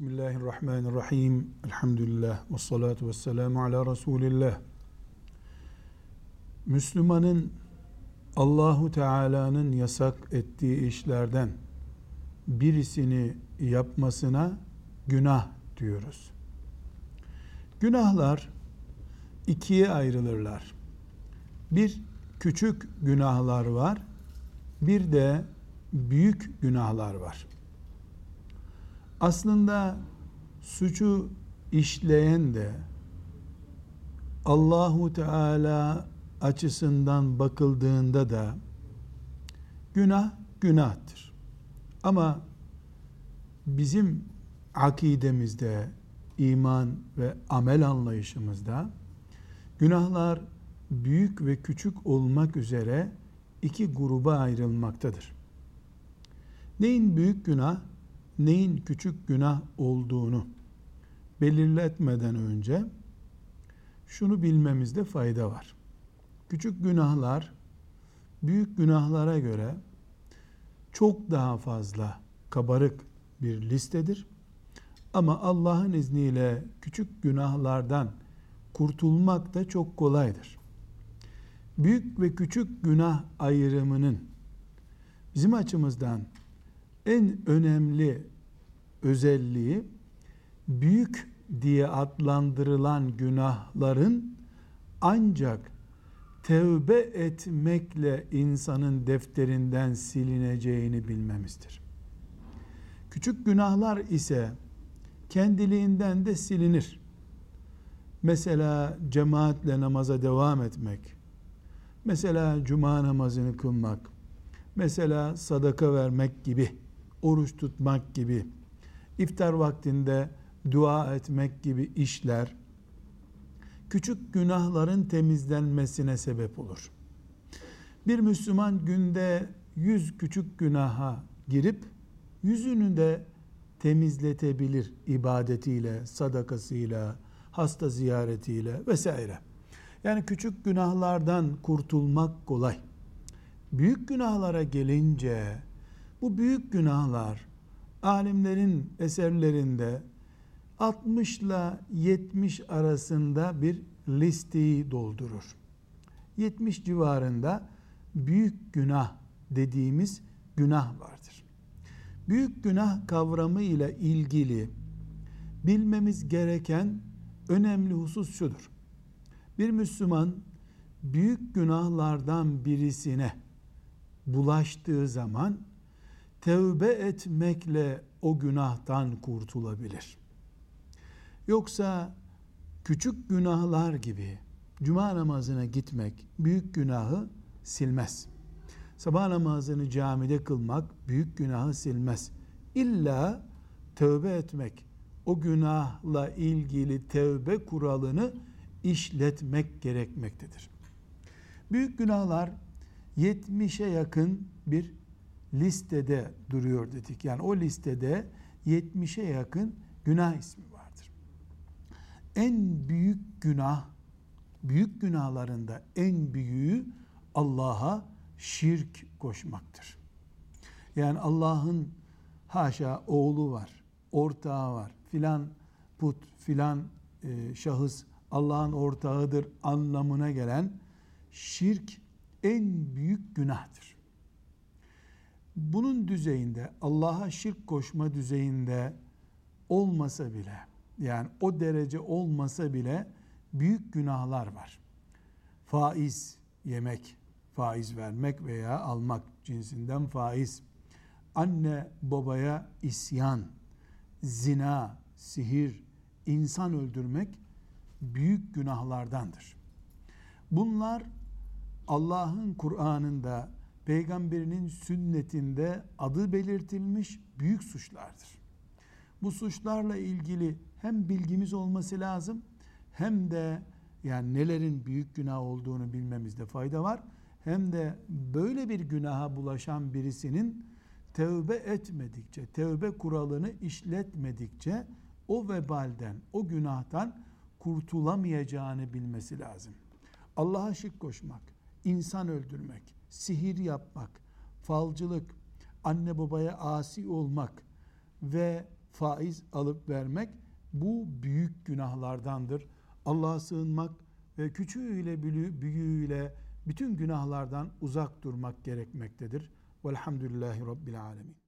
Bismillahirrahmanirrahim. Elhamdülillah. Ve salatu ve selamu ala Resulillah. Müslümanın Allahu Teala'nın yasak ettiği işlerden birisini yapmasına günah diyoruz. Günahlar ikiye ayrılırlar. Bir küçük günahlar var. Bir de büyük günahlar var. Aslında suçu işleyen de Allahu Teala açısından bakıldığında da günah günahtır. Ama bizim akidemizde, iman ve amel anlayışımızda günahlar büyük ve küçük olmak üzere iki gruba ayrılmaktadır. Neyin büyük günah, neyin küçük günah olduğunu belirletmeden önce şunu bilmemizde fayda var. Küçük günahlar büyük günahlara göre çok daha fazla kabarık bir listedir. Ama Allah'ın izniyle küçük günahlardan kurtulmak da çok kolaydır. Büyük ve küçük günah ayrımının bizim açımızdan en önemli özelliği büyük diye adlandırılan günahların ancak tevbe etmekle insanın defterinden silineceğini bilmemizdir. Küçük günahlar ise kendiliğinden de silinir. Mesela cemaatle namaza devam etmek, mesela cuma namazını kılmak, mesela sadaka vermek gibi, oruç tutmak gibi, iftar vaktinde dua etmek gibi işler küçük günahların temizlenmesine sebep olur. Bir Müslüman günde yüz küçük günaha girip yüzünü de temizletebilir ibadetiyle, sadakasıyla, hasta ziyaretiyle vesaire. Yani küçük günahlardan kurtulmak kolay. Büyük günahlara gelince bu büyük günahlar alimlerin eserlerinde 60 ile 70 arasında bir listeyi doldurur. 70 civarında büyük günah dediğimiz günah vardır. Büyük günah kavramı ile ilgili bilmemiz gereken önemli husus şudur. Bir Müslüman büyük günahlardan birisine bulaştığı zaman tevbe etmekle o günahtan kurtulabilir. Yoksa küçük günahlar gibi cuma namazına gitmek büyük günahı silmez. Sabah namazını camide kılmak büyük günahı silmez. İlla tövbe etmek, o günahla ilgili tövbe kuralını işletmek gerekmektedir. Büyük günahlar 70'e yakın bir listede duruyor dedik. Yani o listede 70'e yakın günah ismi vardır. En büyük günah, büyük günahlarında en büyüğü Allah'a şirk koşmaktır. Yani Allah'ın haşa oğlu var, ortağı var, filan put, filan e, şahıs Allah'ın ortağıdır anlamına gelen şirk en büyük günahtır. Bunun düzeyinde Allah'a şirk koşma düzeyinde olmasa bile yani o derece olmasa bile büyük günahlar var. Faiz yemek, faiz vermek veya almak cinsinden faiz. Anne babaya isyan, zina, sihir, insan öldürmek büyük günahlardandır. Bunlar Allah'ın Kur'an'ında, peygamberinin sünnetinde adı belirtilmiş büyük suçlardır. Bu suçlarla ilgili hem bilgimiz olması lazım hem de yani nelerin büyük günah olduğunu bilmemizde fayda var. Hem de böyle bir günaha bulaşan birisinin tevbe etmedikçe, tevbe kuralını işletmedikçe o vebalden, o günahtan kurtulamayacağını bilmesi lazım. Allah'a şirk koşmak, insan öldürmek, sihir yapmak, falcılık, anne babaya asi olmak ve faiz alıp vermek bu büyük günahlardandır. Allah'a sığınmak ve küçüğüyle büyüğüyle bütün günahlardan uzak durmak gerekmektedir. Velhamdülillahi Rabbil Alemin.